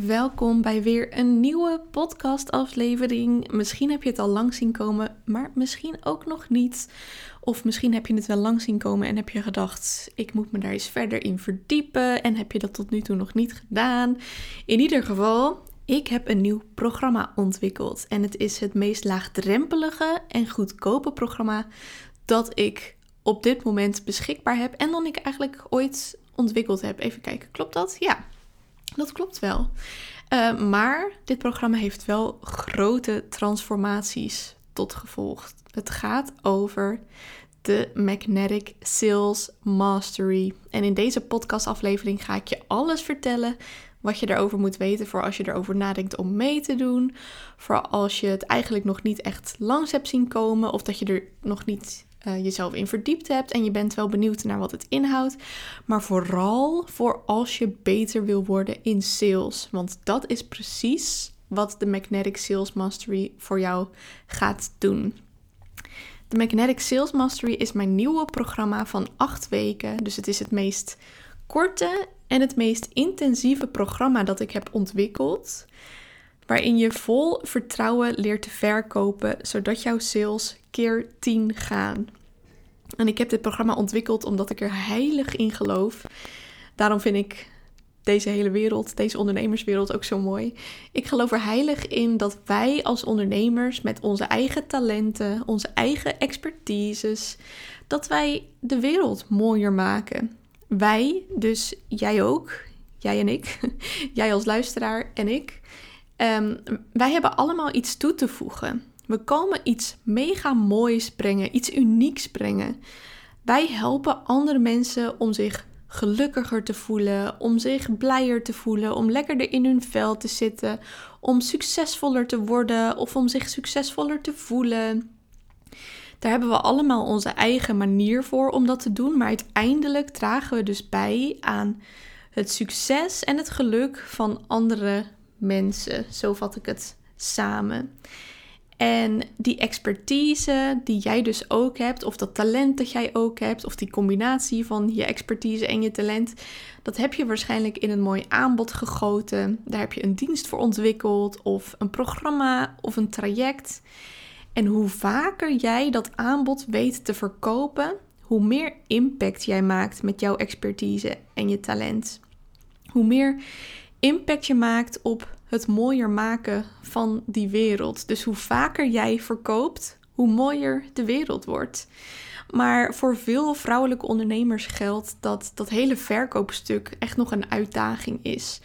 welkom bij weer een nieuwe podcastaflevering. Misschien heb je het al lang zien komen, maar misschien ook nog niet. Of misschien heb je het wel lang zien komen en heb je gedacht: ik moet me daar eens verder in verdiepen. En heb je dat tot nu toe nog niet gedaan? In ieder geval, ik heb een nieuw programma ontwikkeld. En het is het meest laagdrempelige en goedkope programma dat ik op dit moment beschikbaar heb. En dan ik eigenlijk ooit ontwikkeld heb. Even kijken, klopt dat? Ja, dat klopt wel. Uh, maar dit programma heeft wel grote transformaties tot gevolg. Het gaat over de Magnetic Sales Mastery. En in deze podcastaflevering ga ik je alles vertellen wat je erover moet weten voor als je erover nadenkt om mee te doen. Voor als je het eigenlijk nog niet echt langs hebt zien komen of dat je er nog niet uh, jezelf in verdiept hebt en je bent wel benieuwd naar wat het inhoudt. Maar vooral voor als je beter wil worden in sales. Want dat is precies wat de Magnetic Sales Mastery voor jou gaat doen. De Magnetic Sales Mastery is mijn nieuwe programma van acht weken. Dus het is het meest korte en het meest intensieve programma dat ik heb ontwikkeld. Waarin je vol vertrouwen leert te verkopen, zodat jouw sales keer 10 gaan. En ik heb dit programma ontwikkeld omdat ik er heilig in geloof. Daarom vind ik deze hele wereld, deze ondernemerswereld ook zo mooi. Ik geloof er heilig in dat wij als ondernemers met onze eigen talenten, onze eigen expertises, dat wij de wereld mooier maken. Wij, dus jij ook, jij en ik, jij als luisteraar en ik. Um, wij hebben allemaal iets toe te voegen. We komen iets mega moois brengen, iets unieks brengen. Wij helpen andere mensen om zich gelukkiger te voelen, om zich blijer te voelen, om lekkerder in hun vel te zitten, om succesvoller te worden of om zich succesvoller te voelen. Daar hebben we allemaal onze eigen manier voor om dat te doen, maar uiteindelijk dragen we dus bij aan het succes en het geluk van andere mensen. Zo vat ik het samen. En die expertise die jij dus ook hebt, of dat talent dat jij ook hebt, of die combinatie van je expertise en je talent, dat heb je waarschijnlijk in een mooi aanbod gegoten. Daar heb je een dienst voor ontwikkeld, of een programma, of een traject. En hoe vaker jij dat aanbod weet te verkopen, hoe meer impact jij maakt met jouw expertise en je talent. Hoe meer impact je maakt op het mooier maken van die wereld. Dus hoe vaker jij verkoopt, hoe mooier de wereld wordt. Maar voor veel vrouwelijke ondernemers geldt dat dat hele verkoopstuk echt nog een uitdaging is.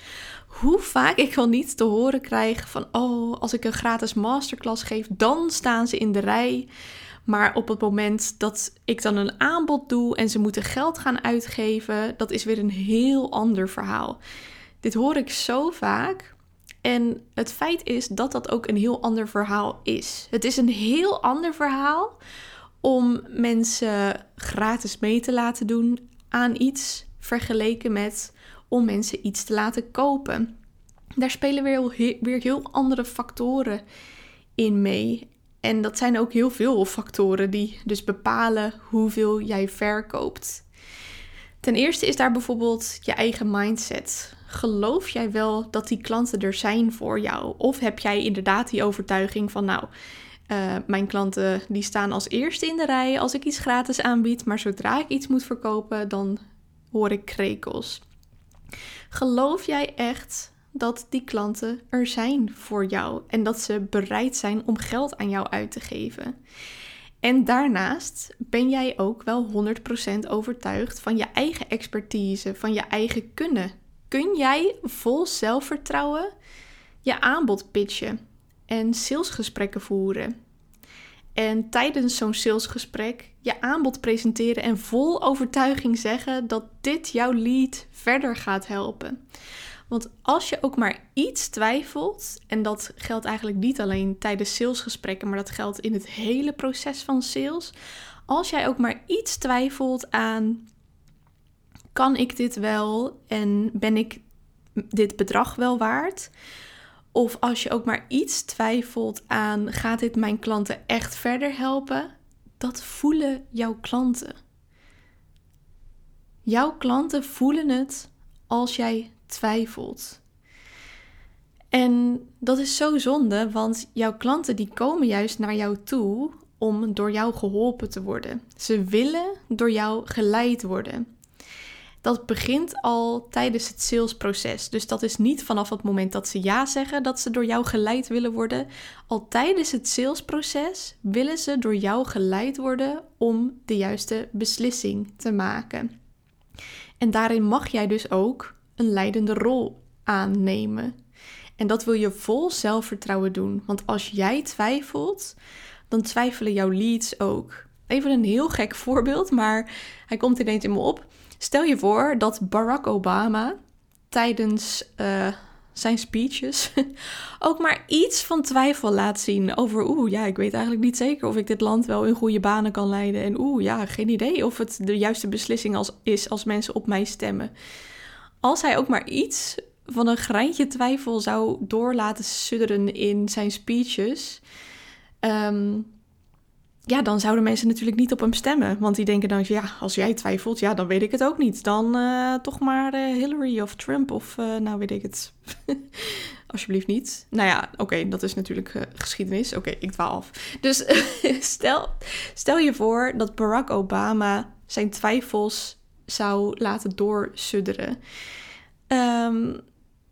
Hoe vaak ik wel niet te horen krijg van: oh, als ik een gratis masterclass geef, dan staan ze in de rij. Maar op het moment dat ik dan een aanbod doe en ze moeten geld gaan uitgeven, dat is weer een heel ander verhaal. Dit hoor ik zo vaak. En het feit is dat dat ook een heel ander verhaal is. Het is een heel ander verhaal om mensen gratis mee te laten doen aan iets vergeleken met om mensen iets te laten kopen. Daar spelen weer weer heel andere factoren in mee. En dat zijn ook heel veel factoren die dus bepalen hoeveel jij verkoopt. Ten eerste is daar bijvoorbeeld je eigen mindset. Geloof jij wel dat die klanten er zijn voor jou? Of heb jij inderdaad die overtuiging van, nou, uh, mijn klanten die staan als eerste in de rij als ik iets gratis aanbied, maar zodra ik iets moet verkopen, dan hoor ik krekels. Geloof jij echt dat die klanten er zijn voor jou en dat ze bereid zijn om geld aan jou uit te geven? En daarnaast ben jij ook wel 100% overtuigd van je eigen expertise, van je eigen kunnen. Kun jij vol zelfvertrouwen je aanbod pitchen en salesgesprekken voeren? En tijdens zo'n salesgesprek je aanbod presenteren en vol overtuiging zeggen dat dit jouw lead verder gaat helpen. Want als je ook maar iets twijfelt, en dat geldt eigenlijk niet alleen tijdens salesgesprekken, maar dat geldt in het hele proces van sales. Als jij ook maar iets twijfelt aan: kan ik dit wel en ben ik dit bedrag wel waard? Of als je ook maar iets twijfelt aan: gaat dit mijn klanten echt verder helpen? Dat voelen jouw klanten. Jouw klanten voelen het als jij twijfelt. En dat is zo zonde, want jouw klanten die komen juist naar jou toe om door jou geholpen te worden. Ze willen door jou geleid worden. Dat begint al tijdens het salesproces. Dus dat is niet vanaf het moment dat ze ja zeggen dat ze door jou geleid willen worden. Al tijdens het salesproces willen ze door jou geleid worden om de juiste beslissing te maken. En daarin mag jij dus ook een leidende rol aannemen. En dat wil je vol zelfvertrouwen doen. Want als jij twijfelt, dan twijfelen jouw leads ook. Even een heel gek voorbeeld, maar hij komt ineens in me op. Stel je voor dat Barack Obama tijdens uh, zijn speeches ook maar iets van twijfel laat zien over, oeh, ja, ik weet eigenlijk niet zeker of ik dit land wel in goede banen kan leiden. En oeh, ja, geen idee of het de juiste beslissing als, is als mensen op mij stemmen. Als hij ook maar iets van een greintje twijfel zou door laten sudderen in zijn speeches, um, ja, dan zouden mensen natuurlijk niet op hem stemmen. Want die denken dan, ja, als jij twijfelt, ja, dan weet ik het ook niet. Dan uh, toch maar uh, Hillary of Trump of, uh, nou weet ik het. Alsjeblieft niet. Nou ja, oké, dat is natuurlijk geschiedenis. Oké, ik dwaal af. Dus stel, stel je voor dat Barack Obama zijn twijfels zou laten doorsudderen. Um,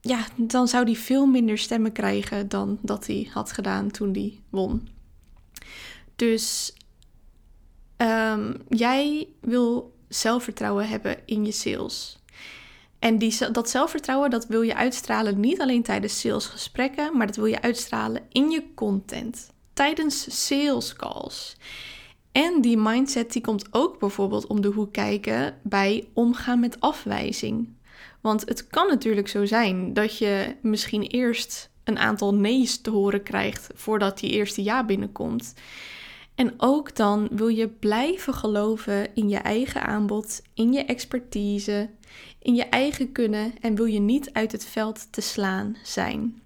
ja, dan zou hij veel minder stemmen krijgen dan dat hij had gedaan toen hij won. Dus um, jij wil zelfvertrouwen hebben in je sales. En die, dat zelfvertrouwen dat wil je uitstralen niet alleen tijdens salesgesprekken, maar dat wil je uitstralen in je content, tijdens sales calls. En die mindset die komt ook bijvoorbeeld om de hoek kijken bij omgaan met afwijzing. Want het kan natuurlijk zo zijn dat je misschien eerst een aantal nee's te horen krijgt voordat die eerste ja binnenkomt. En ook dan wil je blijven geloven in je eigen aanbod, in je expertise, in je eigen kunnen en wil je niet uit het veld te slaan zijn.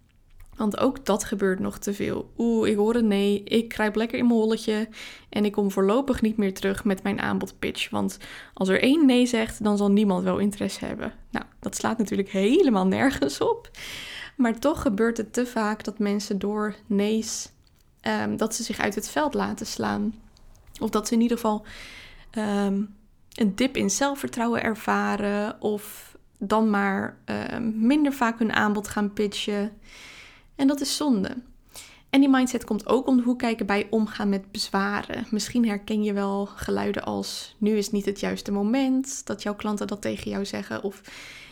Want ook dat gebeurt nog te veel. Oeh, ik hoor een nee, ik kruip lekker in mijn holletje en ik kom voorlopig niet meer terug met mijn aanbodpitch. Want als er één nee zegt, dan zal niemand wel interesse hebben. Nou, dat slaat natuurlijk helemaal nergens op. Maar toch gebeurt het te vaak dat mensen door nee's Ehm, dat ze zich uit het veld laten slaan. Of dat ze in ieder geval ehm, een dip in zelfvertrouwen ervaren. Of dan maar ehm, minder vaak hun aanbod gaan pitchen. En dat is zonde. En die mindset komt ook om de kijken bij omgaan met bezwaren. Misschien herken je wel geluiden als nu is niet het juiste moment. Dat jouw klanten dat tegen jou zeggen. Of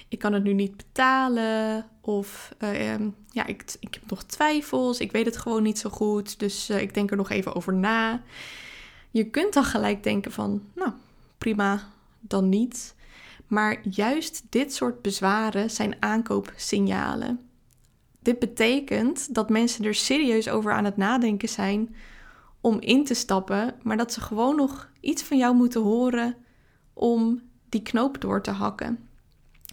ik kan het nu niet betalen. Of uh, ja, ik, ik heb nog twijfels. Ik weet het gewoon niet zo goed. Dus uh, ik denk er nog even over na. Je kunt dan gelijk denken van, nou, prima, dan niet. Maar juist dit soort bezwaren zijn aankoopsignalen. Dit betekent dat mensen er serieus over aan het nadenken zijn om in te stappen, maar dat ze gewoon nog iets van jou moeten horen om die knoop door te hakken.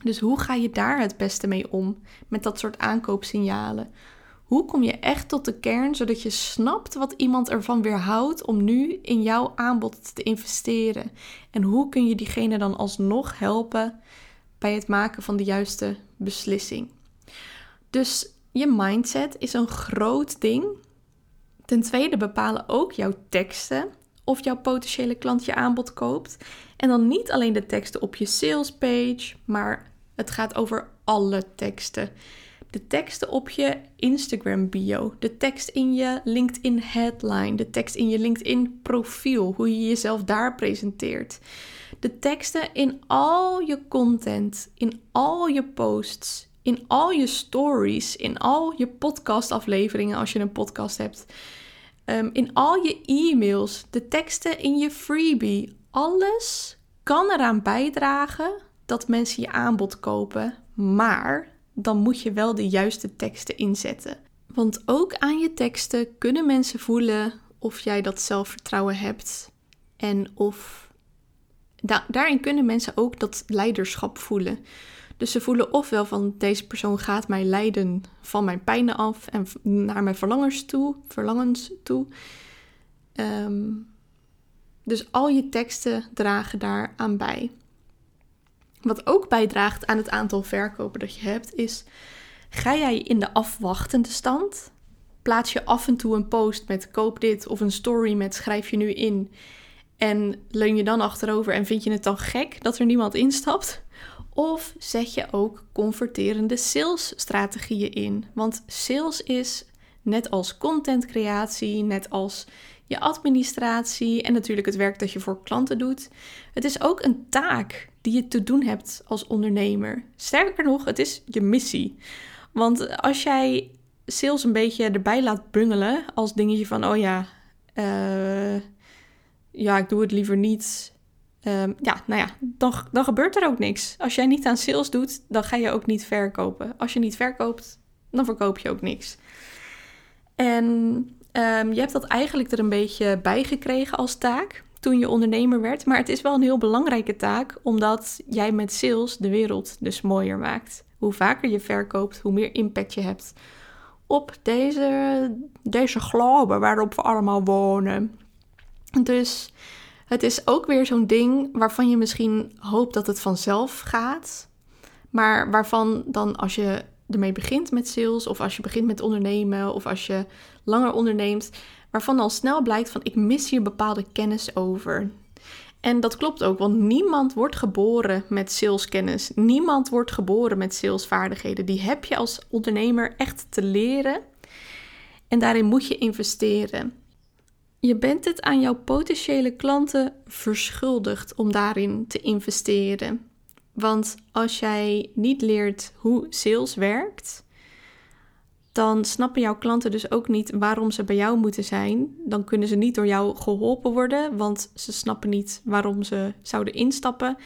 Dus hoe ga je daar het beste mee om met dat soort aankoopsignalen? Hoe kom je echt tot de kern zodat je snapt wat iemand ervan weerhoudt om nu in jouw aanbod te investeren? En hoe kun je diegene dan alsnog helpen bij het maken van de juiste beslissing? Dus je mindset is een groot ding. Ten tweede bepalen ook jouw teksten of jouw potentiële klant je aanbod koopt. En dan niet alleen de teksten op je salespage, maar het gaat over alle teksten. De teksten op je Instagram bio, de tekst in je LinkedIn headline, de tekst in je LinkedIn profiel, hoe je jezelf daar presenteert. De teksten in al je content, in al je posts, in al je stories, in al je podcastafleveringen als je een podcast hebt. Ehm, in al je e-mails, de teksten in je freebie. Alles kan eraan bijdragen dat mensen je aanbod kopen, maar dan moet je wel de juiste teksten inzetten. Want ook aan je teksten kunnen mensen voelen of jij dat zelfvertrouwen hebt en of daarin kunnen mensen ook dat leiderschap voelen. Dus ze voelen ofwel van deze persoon gaat mij leiden van mijn pijnen af en naar mijn verlangens toe, verlangens toe. Ehm, dus al je teksten dragen daar aan bij. Wat ook bijdraagt aan het aantal verkopen dat je hebt, is Ga jij in de afwachtende stand? Plaats je af en toe een post met koop dit of een story met schrijf je nu in en leun je dan achterover en vind je het dan gek dat er niemand instapt? Of zet je ook converterende salesstrategieën in? Want sales is net als contentcreatie, net als je administratie en natuurlijk het werk dat je voor klanten doet. Het is ook een taak die je te doen hebt als ondernemer. Sterker nog, het is je missie. Want als jij sales een beetje erbij laat bungelen als dingetje van, oh ja, uh, ja, ik doe het liever niet. Um, ja, nou ja, dan, dan gebeurt er ook niks. Als jij niet aan sales doet, dan ga je ook niet verkopen. Als je niet verkoopt, dan verkoop je ook niks. En um, je hebt dat eigenlijk er een beetje bij gekregen als taak toen je ondernemer werd. Maar het is wel een heel belangrijke taak, omdat jij met sales de wereld dus mooier maakt. Hoe vaker je verkoopt, hoe meer impact je hebt op deze, deze globe waarop we allemaal wonen. Dus het is ook weer zo'n ding waarvan je misschien hoopt dat het vanzelf gaat. Maar waarvan dan als je ermee begint met sales, of als je begint met ondernemen, of als je langer onderneemt, waarvan al snel blijkt van ik mis hier bepaalde kennis over. En dat klopt ook, want niemand wordt geboren met saleskennis. Niemand wordt geboren met salesvaardigheden. Die heb je als ondernemer echt te leren. En daarin moet je investeren. Je bent het aan jouw potentiële klanten verschuldigd om daarin te investeren. Want als jij niet leert hoe sales werkt, dan snappen jouw klanten dus ook niet waarom ze bij jou moeten zijn. Dan kunnen ze niet door jou geholpen worden, want ze snappen niet waarom ze zouden instappen.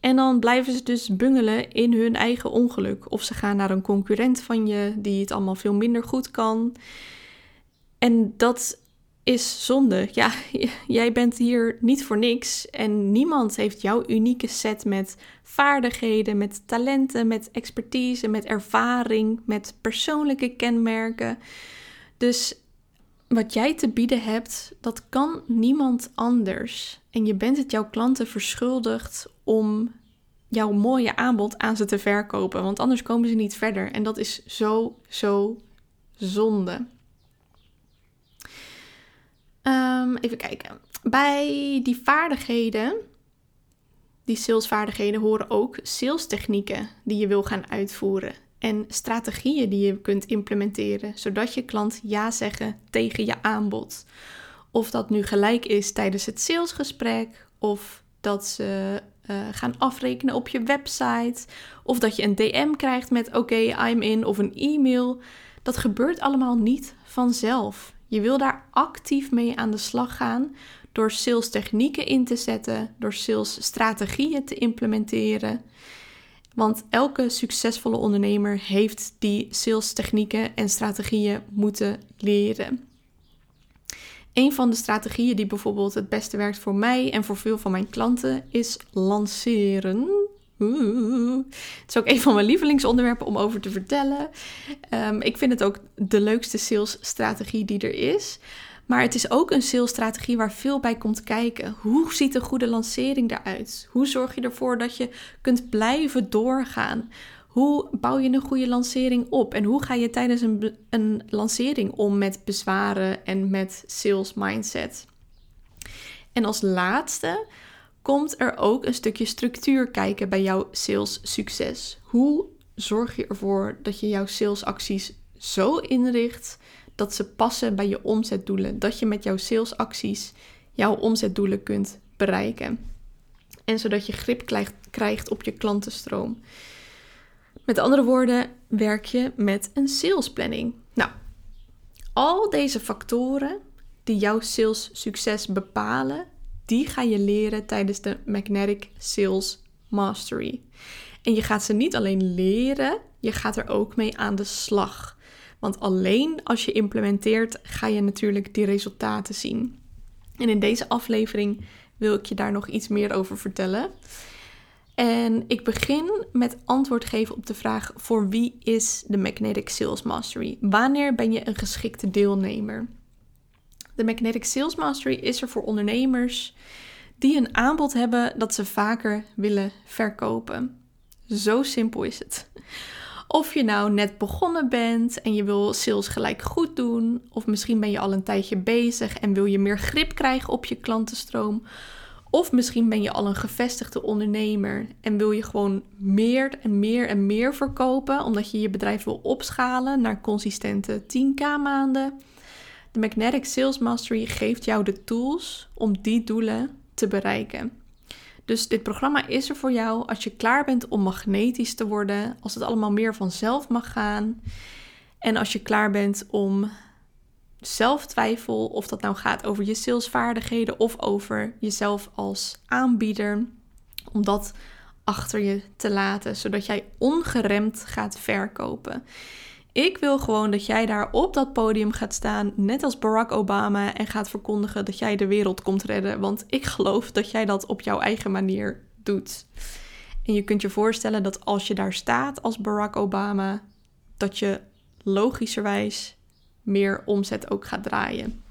En dan blijven ze dus bungelen in hun eigen ongeluk. Of ze gaan naar een concurrent van je die het allemaal veel minder goed kan. En dat is zonde. Ja, jij bent hier niet voor niks en niemand heeft jouw unieke set met vaardigheden, met talenten, met expertise, met ervaring, met persoonlijke kenmerken. Dus wat jij te bieden hebt, dat kan niemand anders. En je bent het jouw klanten verschuldigd om jouw mooie aanbod aan ze te verkopen, want anders komen ze niet verder. En dat is zo, zo zonde. Um, even kijken. Bij die vaardigheden, die salesvaardigheden, horen ook salestechnieken die je wil gaan uitvoeren. En strategieën die je kunt implementeren, zodat je klant ja zeggen tegen je aanbod. Of dat nu gelijk is tijdens het salesgesprek, of dat ze uh, gaan afrekenen op je website, of dat je een DM krijgt met oké, I'm in, of een e-mail. Dat gebeurt allemaal niet vanzelf. Je wil daar actief mee aan de slag gaan door sales technieken in te zetten, door sales strategieën te implementeren. Want elke succesvolle ondernemer heeft die sales technieken en strategieën moeten leren. Een van de strategieën die bijvoorbeeld het beste werkt voor mij en voor veel van mijn klanten is lanceren. Het is ook een van mijn lievelingsonderwerpen om over te vertellen. Ehm, ik vind het ook de leukste salesstrategie die er is. Maar het is ook een salesstrategie waar veel bij komt kijken. Hoe ziet een goede lancering eruit? Hoe zorg je ervoor dat je kunt blijven doorgaan? Hoe bouw je een goede lancering op? En hoe ga je tijdens een, een lancering om met bezwaren en met sales mindset? En als laatste komt er ook een stukje structuur kijken bij jouw sales succes. Hoe zorg je ervoor dat je jouw salesacties zo inricht dat ze passen bij je omzetdoelen, dat je met jouw salesacties jouw omzetdoelen kunt bereiken. En zodat je grip krijgt op je klantenstroom. Met andere woorden, werk je met een salesplanning. Nou, al deze factoren die jouw sales succes bepalen, die ga je leren tijdens de Magnetic Sales Mastery. En je gaat ze niet alleen leren, je gaat er ook mee aan de slag. Want alleen als je implementeert, ga je natuurlijk die resultaten zien. En in deze aflevering wil ik je daar nog iets meer over vertellen. En ik begin met antwoord geven op de vraag: voor wie is de Magnetic Sales Mastery? Wanneer ben je een geschikte deelnemer? De Magnetic Sales Mastery is er voor ondernemers die een aanbod hebben dat ze vaker willen verkopen. Zo simpel is het. Of je nou net begonnen bent en je wil sales gelijk goed doen, of misschien ben je al een tijdje bezig en wil je meer grip krijgen op je klantenstroom. Of misschien ben je al een gevestigde ondernemer en wil je gewoon meer en meer en meer verkopen, omdat je je bedrijf wil opschalen naar consistente 10k maanden. De Magnetic Sales Mastery geeft jou de tools om die doelen te bereiken. Dus dit programma is er voor jou als je klaar bent om magnetisch te worden, als het allemaal meer vanzelf mag gaan. En als je klaar bent om zelftwijfel, of dat nou gaat over je salesvaardigheden of over jezelf als aanbieder, om dat achter je te laten, zodat jij ongeremd gaat verkopen. Ik wil gewoon dat jij daar op dat podium gaat staan, net als Barack Obama, en gaat verkondigen dat jij de wereld komt redden. Want ik geloof dat jij dat op jouw eigen manier doet. En je kunt je voorstellen dat als je daar staat als Barack Obama, dat je logischerwijs meer omzet ook gaat draaien.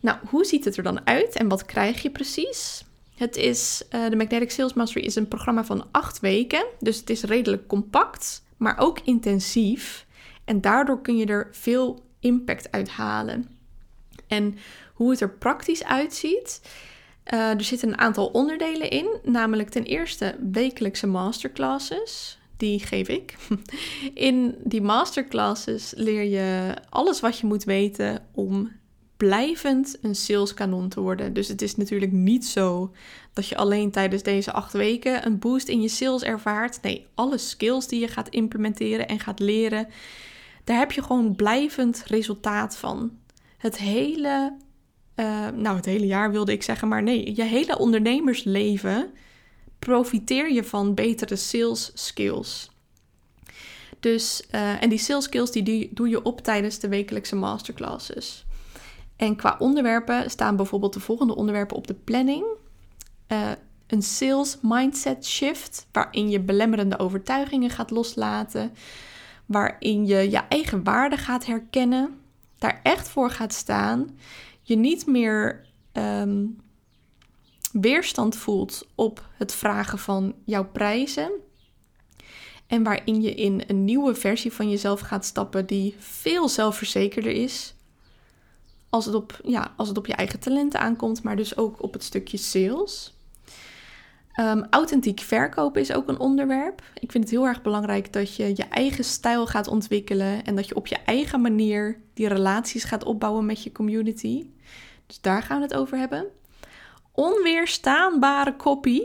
Nou, hoe ziet het er dan uit en wat krijg je precies? Het is, uh, de Magnetic Sales Mastery is een programma van acht weken, dus het is redelijk compact maar ook intensief. En daardoor kun je er veel impact uit halen. En hoe het er praktisch uitziet. Uh, er zitten een aantal onderdelen in, namelijk ten eerste wekelijkse masterclasses. Die geef ik. In die masterclasses leer je alles wat je moet weten om blijvend een saleskanon te worden. Dus het is natuurlijk niet zo dat je alleen tijdens deze acht weken een boost in je sales ervaart. Nee, alle skills die je gaat implementeren en gaat leren, daar heb je gewoon blijvend resultaat van. Het hele, uh, nou het hele jaar wilde ik zeggen, maar nee, je hele ondernemersleven profiteer je van betere sales skills. Dus, uh, en die sales skills die doe je op tijdens de wekelijkse masterclasses. En qua onderwerpen staan bijvoorbeeld de volgende onderwerpen op de planning. Uh, een sales mindset shift, waarin je belemmerende overtuigingen gaat loslaten, waarin je je eigen waarde gaat herkennen, daar echt voor gaat staan, je niet meer um, weerstand voelt op het vragen van jouw prijzen. En waarin je in een nieuwe versie van jezelf gaat stappen die veel zelfverzekerder is, als het, op, ja, als het op je eigen talenten aankomt, maar dus ook op het stukje sales. Um, authentiek verkopen is ook een onderwerp. Ik vind het heel erg belangrijk dat je je eigen stijl gaat ontwikkelen en dat je op je eigen manier die relaties gaat opbouwen met je community. Dus daar gaan we het over hebben. Onweerstaanbare copy.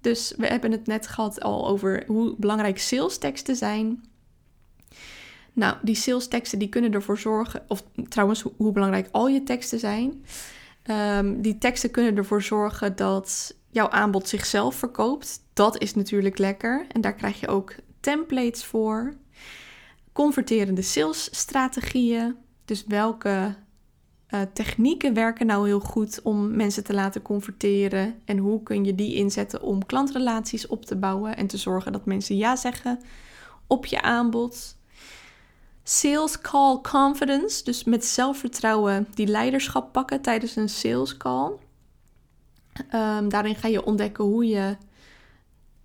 Dus we hebben het net gehad al over hoe belangrijk sales teksten zijn. Nou, die sales teksten die kunnen ervoor zorgen, of trouwens hoe belangrijk al je teksten zijn. Um, die teksten kunnen ervoor zorgen dat jouw aanbod zichzelf verkoopt. Dat is natuurlijk lekker en daar krijg je ook templates voor. Converterende salesstrategieën. Dus welke uh, technieken werken nou heel goed om mensen te laten converteren en hoe kun je die inzetten om klantrelaties op te bouwen en te zorgen dat mensen ja zeggen op je aanbod. Sales call confidence, dus met zelfvertrouwen die leiderschap pakken tijdens een sales call. Um, daarin ga je ontdekken hoe je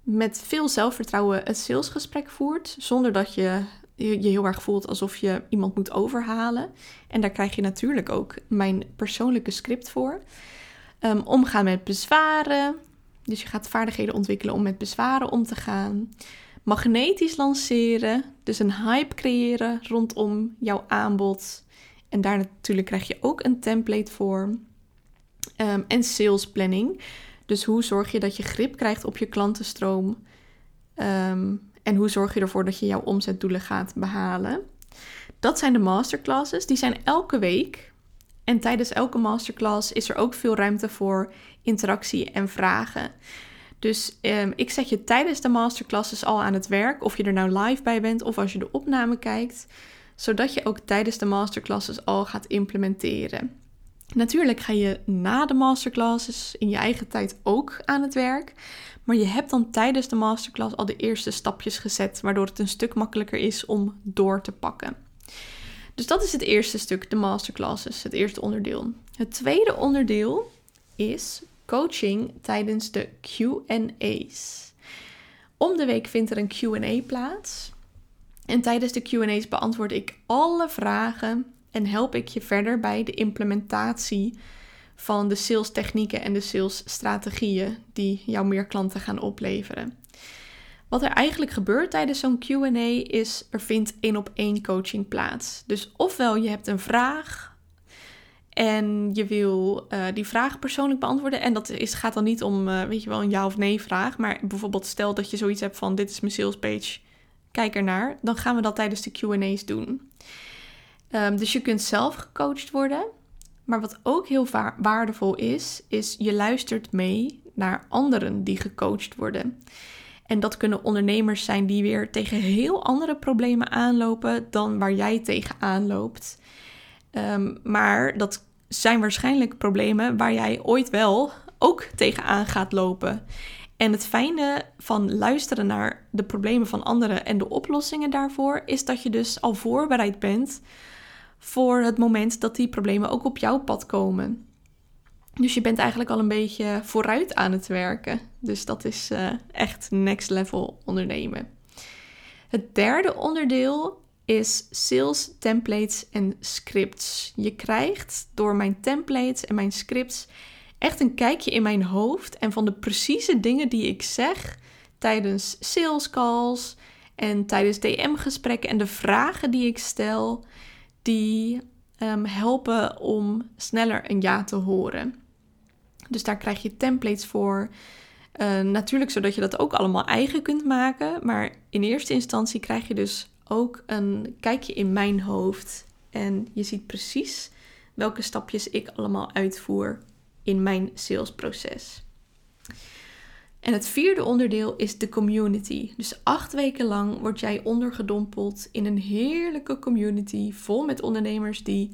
met veel zelfvertrouwen het salesgesprek voert, zonder dat je je heel erg voelt alsof je iemand moet overhalen. En daar krijg je natuurlijk ook mijn persoonlijke script voor. Um, omgaan met bezwaren. Dus je gaat vaardigheden ontwikkelen om met bezwaren om te gaan magnetisch lanceren. Dus een hype creëren rondom jouw aanbod. En daar natuurlijk krijg je ook een template voor. Ehm, en sales planning. Dus hoe zorg je dat je grip krijgt op je klantenstroom? Um, en hoe zorg je ervoor dat je jouw omzetdoelen gaat behalen? Dat zijn de masterclasses. Die zijn elke week. En tijdens elke masterclass is er ook veel ruimte voor interactie en vragen. Dus um, ik zet je tijdens de masterclasses al aan het werk, of je er nou live bij bent of als je de opname kijkt, zodat je ook tijdens de masterclasses al gaat implementeren. Natuurlijk ga je na de masterclasses in je eigen tijd ook aan het werk, maar je hebt dan tijdens de masterclass al de eerste stapjes gezet, waardoor het een stuk makkelijker is om door te pakken. Dus dat is het eerste stuk, de masterclasses, het eerste onderdeel. Het tweede onderdeel is coaching tijdens de QA's. Om de week vindt er een QA plaats. En tijdens de QA's beantwoord ik alle vragen en help ik je verder bij de implementatie van de sales technieken en de sales strategieën die jouw meer klanten gaan opleveren. Wat er eigenlijk gebeurt tijdens zo'n QA is er vindt één op één coaching plaats. Dus ofwel je hebt een vraag en je wil uh, die vraag persoonlijk beantwoorden. En dat is, gaat dan niet om, uh, weet je wel, een ja of nee vraag. Maar bijvoorbeeld stel dat je zoiets hebt van dit is mijn sales page, kijk ernaar. Dan gaan we dat tijdens de QA's doen. Um, dus je kunt zelf gecoacht worden. Maar wat ook heel waardevol is, is je luistert mee naar anderen die gecoacht worden. En dat kunnen ondernemers zijn die weer tegen heel andere problemen aanlopen dan waar jij tegenaan loopt. Um, maar dat zijn waarschijnlijk problemen waar jij ooit wel ook tegenaan gaat lopen. En het fijne van luisteren naar de problemen van anderen en de oplossingen daarvoor is dat je dus al voorbereid bent voor het moment dat die problemen ook op jouw pad komen. Dus je bent eigenlijk al een beetje vooruit aan het werken. Dus dat is uh, echt next level ondernemen. Het derde onderdeel is sales templates en scripts. Je krijgt door mijn templates en mijn scripts echt een kijkje in mijn hoofd en van de precieze dingen die ik zeg tijdens sales calls en tijdens DM-gesprekken en de vragen die ik stel, die um, helpen om sneller een ja te horen. Dus daar krijg je templates voor. Uh, natuurlijk zodat je dat ook allemaal eigen kunt maken. Maar in eerste instantie krijg je dus ook een kijkje in mijn hoofd. En je ziet precies welke stapjes ik allemaal uitvoer in mijn salesproces. En het vierde onderdeel is de community. Dus acht weken lang word jij ondergedompeld in een heerlijke community vol met ondernemers die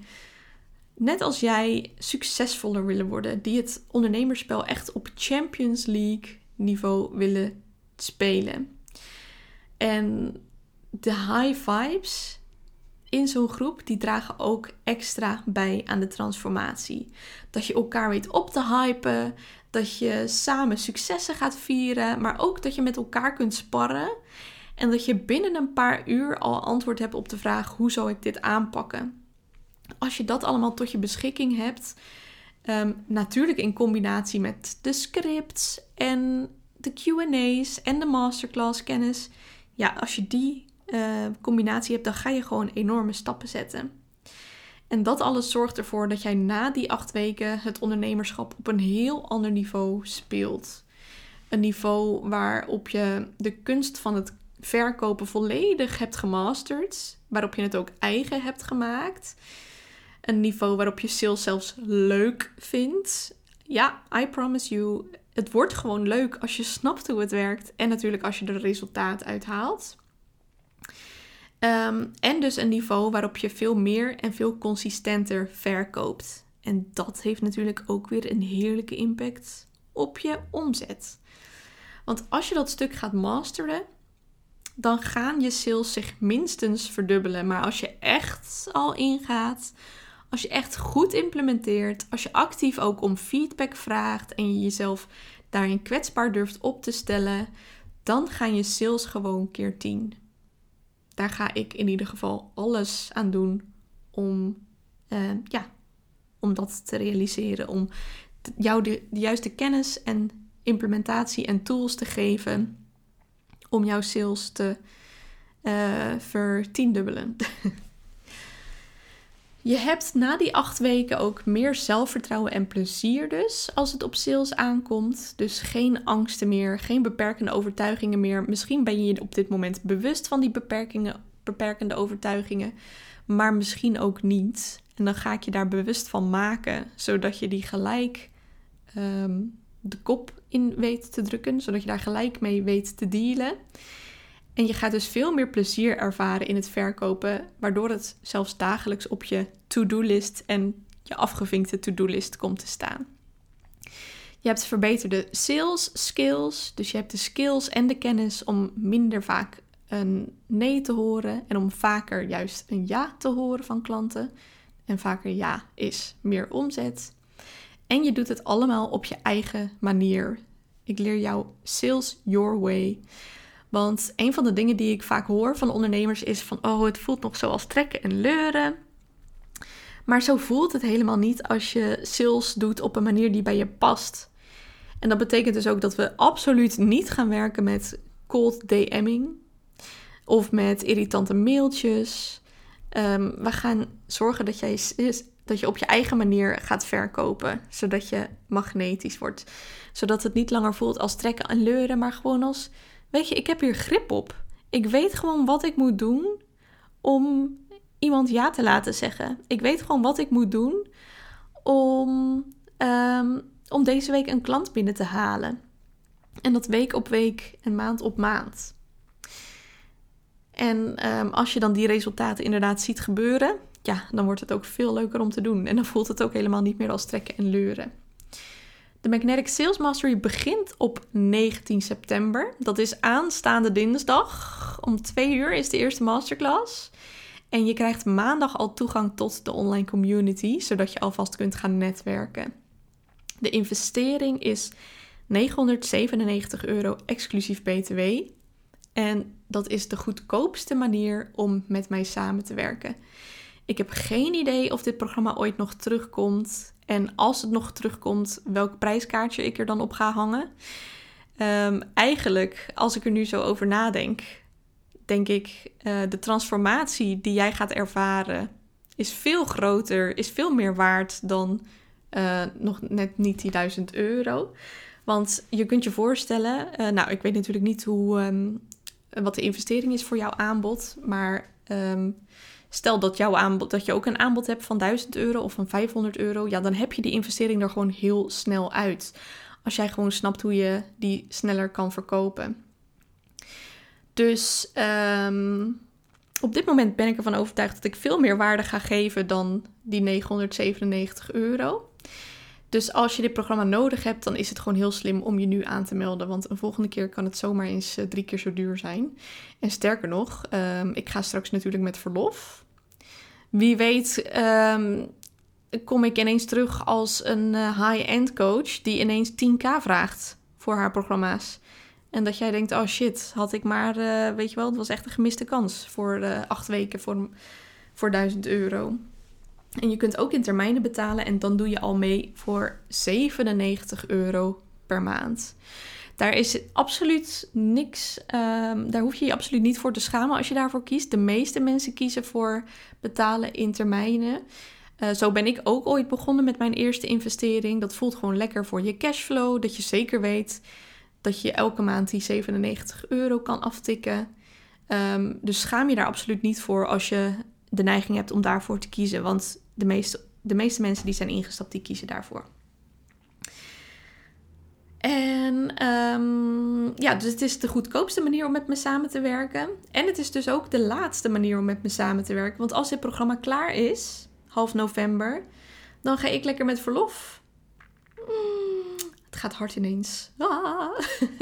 net als jij succesvoller willen worden, die het ondernemerspel echt op Champions League niveau willen spelen. En de high vibes in zo'n groep, die dragen ook extra bij aan de transformatie. Dat je elkaar weet op te hypen, dat je samen successen gaat vieren, maar ook dat je met elkaar kunt sparren. En dat je binnen een paar uur al antwoord hebt op de vraag: hoe zou ik dit aanpakken? Als je dat allemaal tot je beschikking hebt, um, natuurlijk in combinatie met de scripts en de QA's en de masterclass kennis. Ja, als je die uh, combinatie hebt, dan ga je gewoon enorme stappen zetten. En dat alles zorgt ervoor dat jij na die acht weken het ondernemerschap op een heel ander niveau speelt. Een niveau waarop je de kunst van het verkopen volledig hebt gemasterd, waarop je het ook eigen hebt gemaakt. Een niveau waarop je sales zelfs leuk vindt. Ja, I promise you, het wordt gewoon leuk als je snapt hoe het werkt en natuurlijk als je er resultaat uit Ehm, en dus een niveau waarop je veel meer en veel consistenter verkoopt. En dat heeft natuurlijk ook weer een heerlijke impact op je omzet. Want als je dat stuk gaat masteren, dan gaan je sales zich minstens verdubbelen. Maar als je echt al ingaat, als je echt goed implementeert, als je actief ook om feedback vraagt en je jezelf daarin kwetsbaar durft op te stellen, dan gaan je sales gewoon keer 10 daar ga ik in ieder geval alles aan doen om, uh, ja, om dat te realiseren. Om jou de, de, juiste kennis en implementatie en tools te geven om jouw sales te uh, vertiendubbelen. Je hebt na die acht weken ook meer zelfvertrouwen en plezier dus als het op sales aankomt. Dus geen angsten meer, geen beperkende overtuigingen meer. Misschien ben je je op dit moment bewust van die beperkingen, beperkende overtuigingen, maar misschien ook niet. En dan ga ik je daar bewust van maken, zodat je die gelijk ehm, de kop in weet te drukken, zodat je daar gelijk mee weet te dealen. En je gaat dus veel meer plezier ervaren in het verkopen, waardoor het zelfs dagelijks op je to-do-list en je afgevinkte to-do-list komt te staan. Je hebt verbeterde sales skills, dus je hebt de skills en de kennis om minder vaak een nee te horen en om vaker juist een ja te horen van klanten. En vaker ja is meer omzet. En je doet het allemaal op je eigen manier. Ik leer jou sales your way. Want een van de dingen die ik vaak hoor van ondernemers is van, oh, het voelt nog zoals trekken en leuren. Maar zo voelt het helemaal niet als je sales doet op een manier die bij je past. En dat betekent dus ook dat we absoluut niet gaan werken met cold DM'ing of met irritante mailtjes. Um, we gaan zorgen dat, jij, dat je op je eigen manier gaat verkopen, zodat je magnetisch wordt. Zodat het niet langer voelt als trekken en leuren, maar gewoon als, weet je, ik heb hier grip op. Ik weet gewoon wat ik moet doen om iemand ja te laten zeggen. Ik weet gewoon wat ik moet doen om, um, om deze week een klant binnen te halen. En dat week op week en maand op maand. En um, als je dan die resultaten inderdaad ziet gebeuren, ja, dan wordt het ook veel leuker om te doen. En dan voelt het ook helemaal niet meer als trekken en leuren. De Magnetic Sales Mastery begint op 19 september. Dat is aanstaande dinsdag. Om twee uur is de eerste masterclass. En je krijgt maandag al toegang tot de online community, zodat je alvast kunt gaan netwerken. De investering is 997 euro exclusief BTW. En dat is de goedkoopste manier om met mij samen te werken. Ik heb geen idee of dit programma ooit nog terugkomt. En als het nog terugkomt, welk prijskaartje ik er dan op ga hangen. Um, eigenlijk, als ik er nu zo over nadenk, denk ik, uh, de transformatie die jij gaat ervaren is veel groter, is veel meer waard dan uh, nog net niet die 1000 euro. Want je kunt je voorstellen, uh, nou, ik weet natuurlijk niet hoe, um, wat de investering is voor jouw aanbod, maar um, stel dat, jouw aanbod, dat je ook een aanbod hebt van 1000 euro of van 500 euro, ja, dan heb je die investering er gewoon heel snel uit. Als jij gewoon snapt hoe je die sneller kan verkopen. Dus um, op dit moment ben ik ervan overtuigd dat ik veel meer waarde ga geven dan die 997 euro. Dus als je dit programma nodig hebt, dan is het gewoon heel slim om je nu aan te melden. Want een volgende keer kan het zomaar eens uh, drie keer zo duur zijn. En sterker nog, um, ik ga straks natuurlijk met verlof. Wie weet um, kom ik ineens terug als een uh, high-end coach die ineens 10k vraagt voor haar programma's. En dat jij denkt, oh shit, had ik maar, uh, weet je wel, het was echt een gemiste kans voor acht weken voor, voor 1000 euro. En je kunt ook in termijnen betalen en dan doe je al mee voor 97 euro per maand. Daar is absoluut niks, um, daar hoef je je absoluut niet voor te schamen als je daarvoor kiest. De meeste mensen kiezen voor betalen in termijnen. Uh, zo ben ik ook ooit begonnen met mijn eerste investering. Dat voelt gewoon lekker voor je cashflow, dat je zeker weet dat je elke maand die 97 euro kan aftikken. Um, dus schaam je daar absoluut niet voor als je de neiging hebt om daarvoor te kiezen. Want de meeste, de meeste mensen die zijn ingestapt, die kiezen daarvoor. En um, ja, dus het is de goedkoopste manier om met me samen te werken. En het is dus ook de laatste manier om met me samen te werken. Want als dit programma klaar is, half november, dan ga ik lekker met verlof. Mm, het gaat hard ineens. Ah.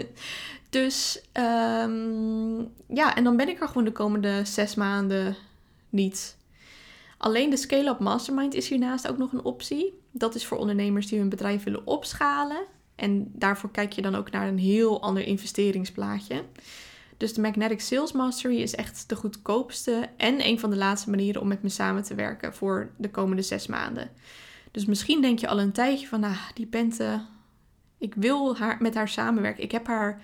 dus um, ja, en dan ben ik er gewoon de komende zes maanden niet. Alleen de Scale-up Mastermind is hiernaast ook nog een optie. Dat is voor ondernemers die hun bedrijf willen opschalen. En daarvoor kijk je dan ook naar een heel ander investeringsplaatje. Dus de Magnetic Sales Mastery is echt de goedkoopste en een van de laatste manieren om met me samen te werken voor de komende zes maanden. Dus misschien denk je al een tijdje van, nou, die Pente, ik wil haar, met haar samenwerken. Ik heb haar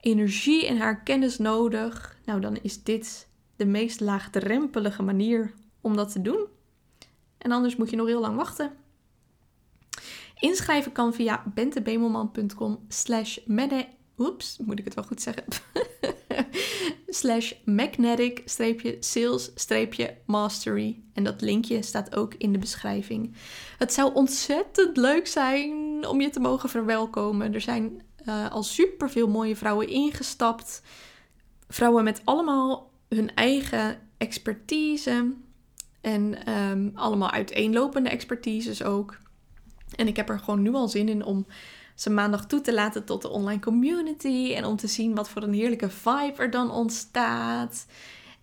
energie en haar kennis nodig. Nou, dan is dit de meest laagdrempelige manier om dat te doen. En anders moet je nog heel lang wachten. Inschrijven kan via bentebemelman.com slash Oeps, moet ik het wel goed zeggen? slash magnetic-sales-mastery. En dat linkje staat ook in de beschrijving. Het zou ontzettend leuk zijn om je te mogen verwelkomen. Er zijn uh, al superveel mooie vrouwen ingestapt. Vrouwen met allemaal hun eigen expertise. En um, allemaal uiteenlopende expertises ook. En ik heb er gewoon nu al zin in om ze maandag toe te laten tot de online community. En om te zien wat voor een heerlijke vibe er dan ontstaat.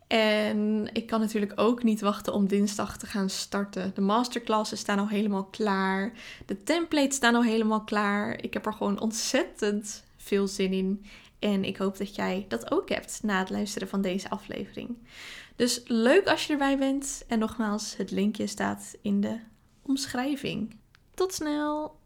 En ik kan natuurlijk ook niet wachten om dinsdag te gaan starten. De masterclasses staan al helemaal klaar. De templates staan al helemaal klaar. Ik heb er gewoon ontzettend veel zin in. En ik hoop dat jij dat ook hebt na het luisteren van deze aflevering. Dus leuk als je erbij bent. En nogmaals, het linkje staat in de omschrijving. Tot snel!